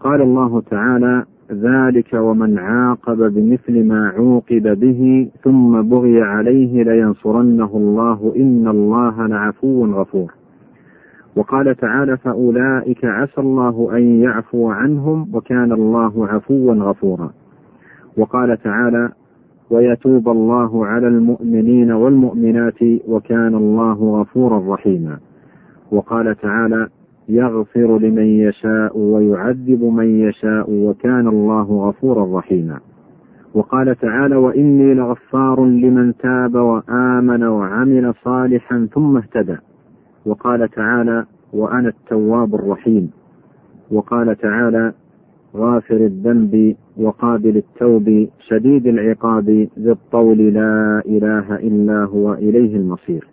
قال الله تعالى ذلك ومن عاقب بمثل ما عوقب به ثم بغي عليه لينصرنه الله إن الله لعفو غفور. وقال تعالى فأولئك عسى الله أن يعفو عنهم وكان الله عفوا غفورا. وقال تعالى ويتوب الله على المؤمنين والمؤمنات وكان الله غفورا رحيما. وقال تعالى يغفر لمن يشاء ويعذب من يشاء وكان الله غفورا رحيما. وقال تعالى وإني لغفار لمن تاب وآمن وعمل صالحا ثم اهتدى وقال تعالى وأنا التواب الرحيم وقال تعالى غافر الذنب وقابل التوب شديد العقاب ذي الطول لا إله إلا هو إليه المصير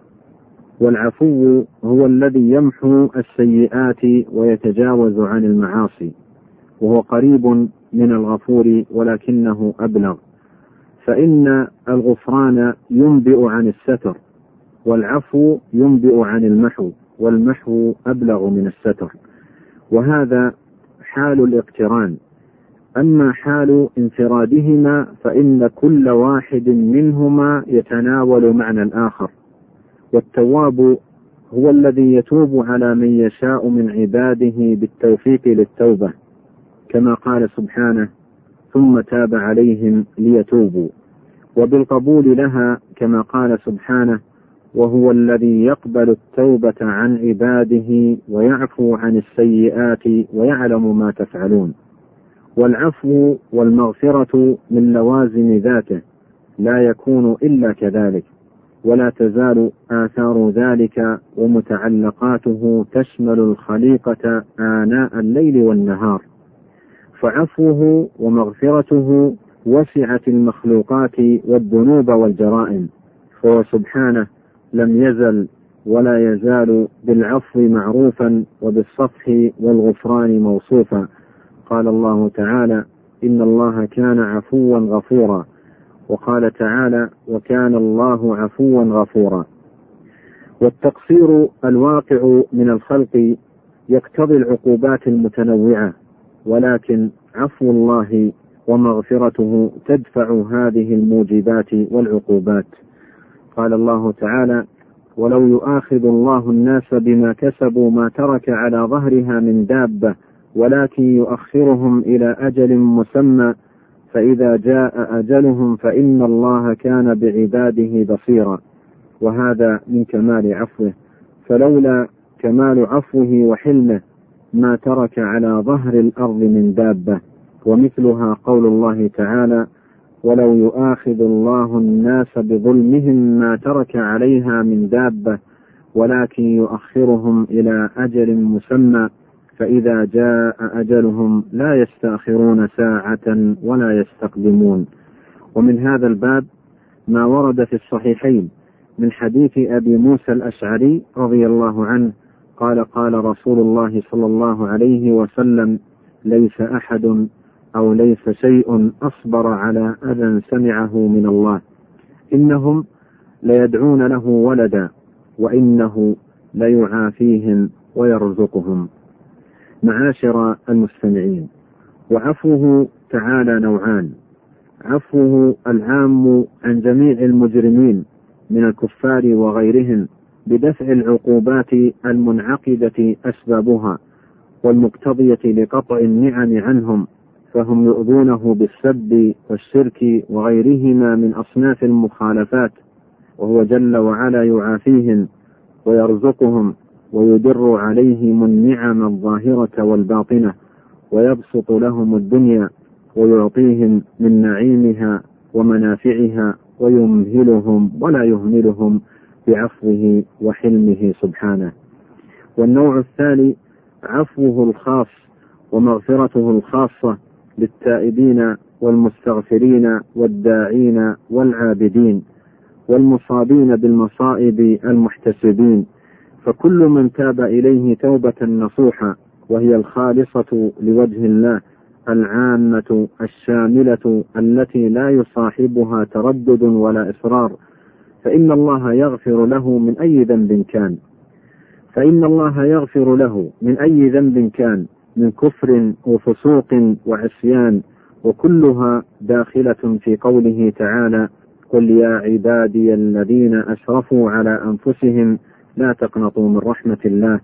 والعفو هو الذي يمحو السيئات ويتجاوز عن المعاصي وهو قريب من الغفور ولكنه أبلغ. فإن الغفران ينبئ عن الستر والعفو ينبئ عن المحو والمحو أبلغ من الستر. وهذا حال الاقتران. أما حال انفرادهما فإن كل واحد منهما يتناول معنى الآخر. والتواب هو الذي يتوب على من يشاء من عباده بالتوفيق للتوبة كما قال سبحانه ثم تاب عليهم ليتوبوا وبالقبول لها كما قال سبحانه وهو الذي يقبل التوبة عن عباده ويعفو عن السيئات ويعلم ما تفعلون والعفو والمغفرة من لوازم ذاته لا يكون إلا كذلك. ولا تزال آثار ذلك ومتعلقاته تشمل الخليقة آناء الليل والنهار. فعفوه ومغفرته وسعت المخلوقات والذنوب والجرائم. فهو سبحانه لم يزل ولا يزال بالعفو معروفا وبالصفح والغفران موصوفا. قال الله تعالى إن الله كان عفوا غفورا. وقال تعالى وكان الله عفوا غفورا. والتقصير الواقع من الخلق يقتضي العقوبات المتنوعة ولكن عفو الله ومغفرته تدفع هذه الموجبات والعقوبات. قال الله تعالى ولو يؤاخذ الله الناس بما كسبوا ما ترك على ظهرها من دابة ولكن يؤخرهم إلى أجل مسمى فإذا جاء أجلهم فإن الله كان بعباده بصيرا. وهذا من كمال عفوه. فلولا كمال عفوه وحلمه ما ترك على ظهر الأرض من دابة. ومثلها قول الله تعالى ولو يؤاخذ الله الناس بظلمهم ما ترك عليها من دابة ولكن يؤخرهم إلى أجل مسمى فإذا جاء أجلهم لا يستأخرون ساعة ولا يستقدمون. ومن هذا الباب ما ورد في الصحيحين من حديث أبي موسى الأشعري رضي الله عنه قال قال رسول الله صلى الله عليه وسلم ليس أحد أو ليس شيء أصبر على أذى سمعه من الله. إنهم ليدعون له ولدا وإنه ليعافيهم ويرزقهم. معاشر المستمعين. وعفوه تعالى نوعان. عفوه العام عن جميع المجرمين من الكفار وغيرهم بدفع العقوبات المنعقدة أسبابها والمقتضية لقطع النعم عنهم فهم يؤذونه بالسب والشرك وغيرهما من أصناف المخالفات وهو جل وعلا يعافيهم ويرزقهم ويدر عليهم النعم الظاهرة والباطنة ويبسط لهم الدنيا ويعطيهم من نعيمها ومنافعها ويمهلهم ولا يهملهم بعفوه وحلمه سبحانه. والنوع الثاني عفوه الخاص ومغفرته الخاصة للتائبين والمستغفرين والداعين والعابدين والمصابين بالمصائب المحتسبين فكل من تاب إليه توبة نصوحا وهي الخالصة لوجه الله العامة الشاملة التي لا يصاحبها تردد ولا إصرار. فإن الله يغفر له من أي ذنب كان. فإن الله يغفر له من أي ذنب كان من كفر وفسوق وعصيان وكلها داخلة في قوله تعالى قل يا عبادي الذين أسرفوا على أنفسهم لا تقنطوا من رحمة الله.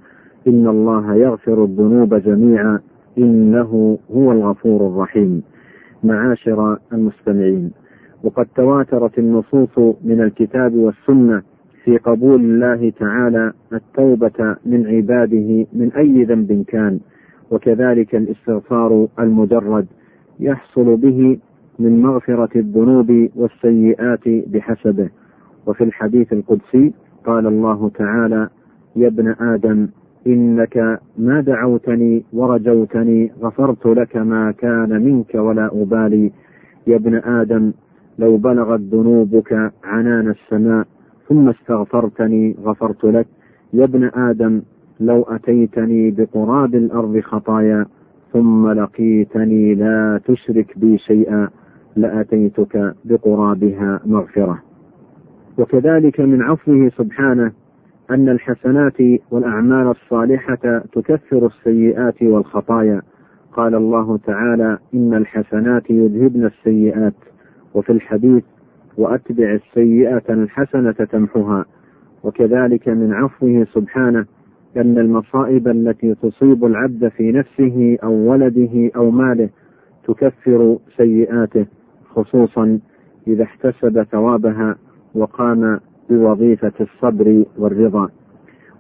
إن الله يغفر الذنوب جميعا. إنه هو الغفور الرحيم. معاشر المستمعين وقد تواترت النصوص من الكتاب والسنة في قبول الله تعالى التوبة من عباده من أي ذنب كان وكذلك الاستغفار المجرد يحصل به من مغفرة الذنوب والسيئات بحسبه. وفي الحديث القدسي قال الله تعالى يا ابن آدم إنك ما دعوتني ورجوتني غفرت لك ما كان منك ولا أبالي. يا ابن آدم لو بلغت ذنوبك عنان السماء ثم استغفرتني غفرت لك. يا ابن آدم لو أتيتني بقراب الأرض خطايا ثم لقيتني لا تشرك بي شيئا لأتيتك بقرابها مغفرة. وكذلك من عفوه سبحانه أن الحسنات والأعمال الصالحة تكفر السيئات والخطايا. قال الله تعالى إن الحسنات يذهبن السيئات وفي الحديث وأتبع السيئة الحسنة تمحها وكذلك من عفوه سبحانه أن المصائب التي تصيب العبد في نفسه أو ولده أو ماله تكفر سيئاته خصوصا إذا احتسب ثوابها وقام بوظيفة الصبر والرضا.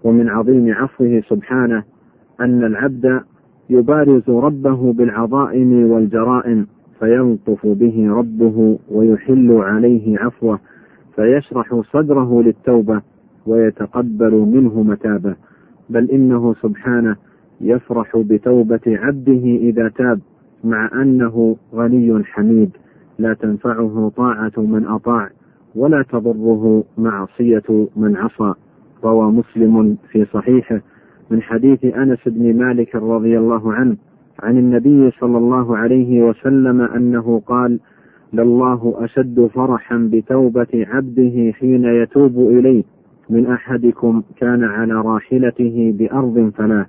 ومن عظيم عفوه سبحانه أن العبد يبارز ربه بالعظائم والجرائم فيلطف به ربه ويحل عليه عفوه فيشرح صدره للتوبة ويتقبل منه متابه. بل إنه سبحانه يفرح بتوبة عبده إذا تاب مع أنه غني حميد لا تنفعه طاعة من أطاع. ولا تضره معصية من عصى. روى مسلم في صحيحه من حديث أنس بن مالك رضي الله عنه عن النبي صلى الله عليه وسلم أنه قال لله أشد فرحا بتوبة عبده حين يتوب إليه. من أحدكم كان على راحلته بأرض فلا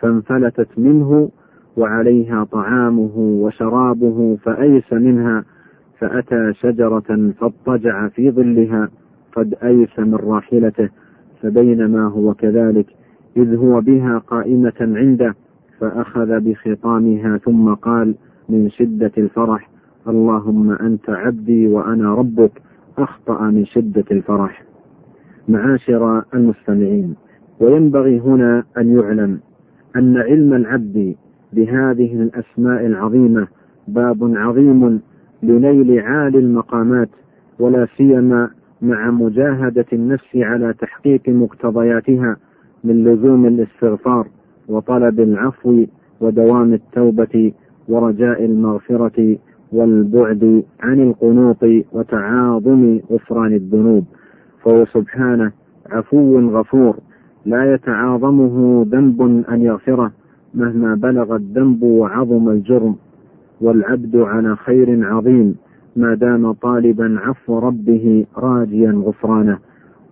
فانفلتت منه وعليها طعامه وشرابه فأيس منها فأتى شجرة فاضطجع في ظلها قد أيس من راحلته فبينما هو كذلك إذ هو بها قائمة عنده فأخذ بخطامها ثم قال من شدة الفرح اللهم أنت عبدي وأنا ربك أخطأ من شدة الفرح. معاشر المستمعين وينبغي هنا أن يعلم أن علم العبد بهذه الأسماء العظيمة باب عظيم لنيل عالي المقامات ولا سيما مع مجاهدة النفس على تحقيق مقتضياتها من لزوم الاستغفار وطلب العفو ودوام التوبة ورجاء المغفرة والبعد عن القنوط وتعاظم غفران الذنوب. فهو سبحانه عفو غفور لا يتعاظمه ذنب أن يغفره مهما بلغ الذنب وعظم الجرم. والعبد على خير عظيم ما دام طالبا عفو ربه راجيا غفرانه.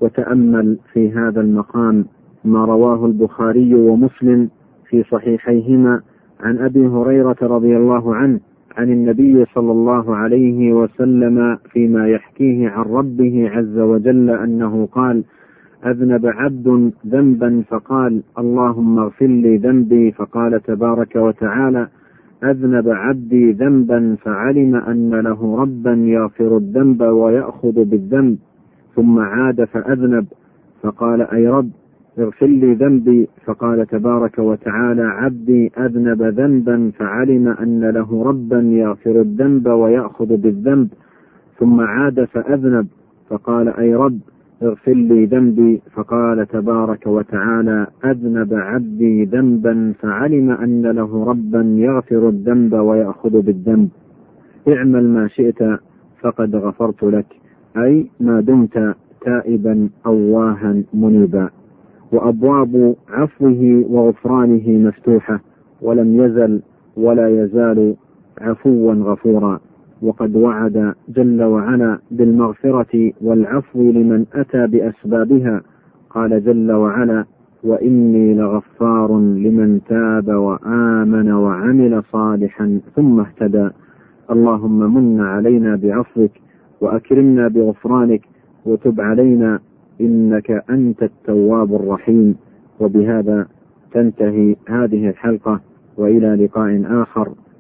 وتأمل في هذا المقام ما رواه البخاري ومسلم في صحيحيهما عن أبي هريرة رضي الله عنه عن النبي صلى الله عليه وسلم فيما يحكيه عن ربه عز وجل أنه قال أذنب عبد ذنبا فقال اللهم اغفر لي ذنبي. فقال تبارك وتعالى أذنب عبدي ذنبا فعلم أن له ربا يغفر الذنب ويأخذ بالذنب ثم عاد فأذنب فقال أي رب اغفر لي ذنبي فقال تبارك وتعالى عبدي أذنب ذنبا فعلم أن له ربا يغفر الذنب ويأخذ بالذنب ثم عاد فأذنب فقال أي رب اغفر لي ذنبي. فقال تبارك وتعالى أذنب عبدي ذنبا فعلم أن له ربا يغفر الذنب ويأخذ بالذنب. اعمل ما شئت فقد غفرت لك. أي ما دمت تائبا أواها منيبا. وأبواب عفوه وغفرانه مفتوحة. ولم يزل ولا يزال عفوا غفورا. وقد وعد جل وعلا بالمغفرة والعفو لمن أتى بأسبابها. قال جل وعلا وإني لغفار لمن تاب وآمن وعمل صالحا ثم اهتدى. اللهم من علينا بعفوك وأكرمنا بغفرانك وتب علينا إنك أنت التواب الرحيم. وبهذا تنتهي هذه الحلقة وإلى لقاء آخر.